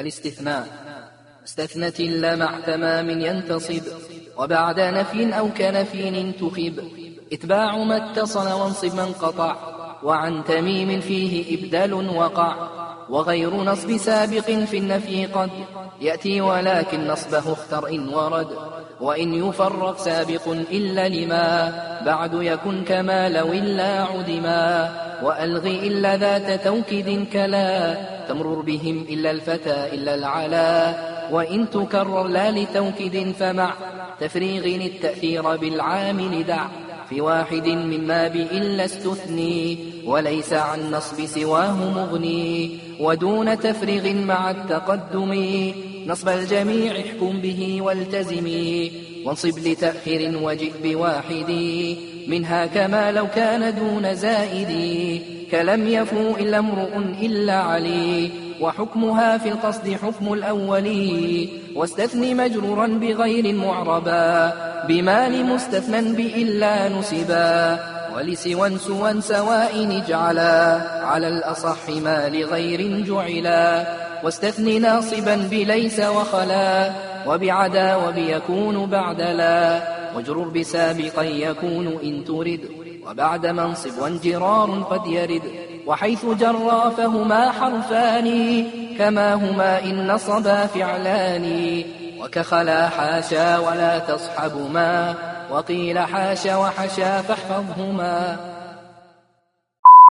الاستثناء. استثنت إلا مع تمام ينتصب وبعد نفي أو كنفي تخب اتباع ما اتصل وانصب من قطع وعن تميم فيه إبدال وقع. وغير نصب سابق في النفي قد يأتي ولكن نصبه اختر إن ورد وإن يفرق سابق إلا لما بعد يكن كما لو إلا عدما. وألغ إلا ذات توكيد كلا تمرر بهم إلا الفتى إلا العلا. وإن تكرر لا لتوكيد فمع تفريغ التأثير بالعامل دع. في واحد مما بإلا استثني وليس عن نصب سواه مغني ودون تفريغ مع التقدم. نصب الجميع احكم به والتزمي وانصب لتأخير وجئ بواحد. منها كما لو كان دون زائد. كلم يفو إلا امرؤ إلا علي. وحكمها في القصد حكم الأول. واستثني مجرورا بغير معربا بما لمستثنى بإلا نسبا. ولسوى سوى سواء اجعلا على الأصح ما لغير جعلا. واستثني ناصبا بليس وخلا وبعدا وبيكون بعد لا واجرر بسابقا يكون إن ترد وبعد منصب وانجرار قد يرد. وحيث جرى فهما حرفان كما هما إن نصبا فعلان. وكخلا حاشا ولا تصحبما وقيل حاشا وحشا فاحفظهما.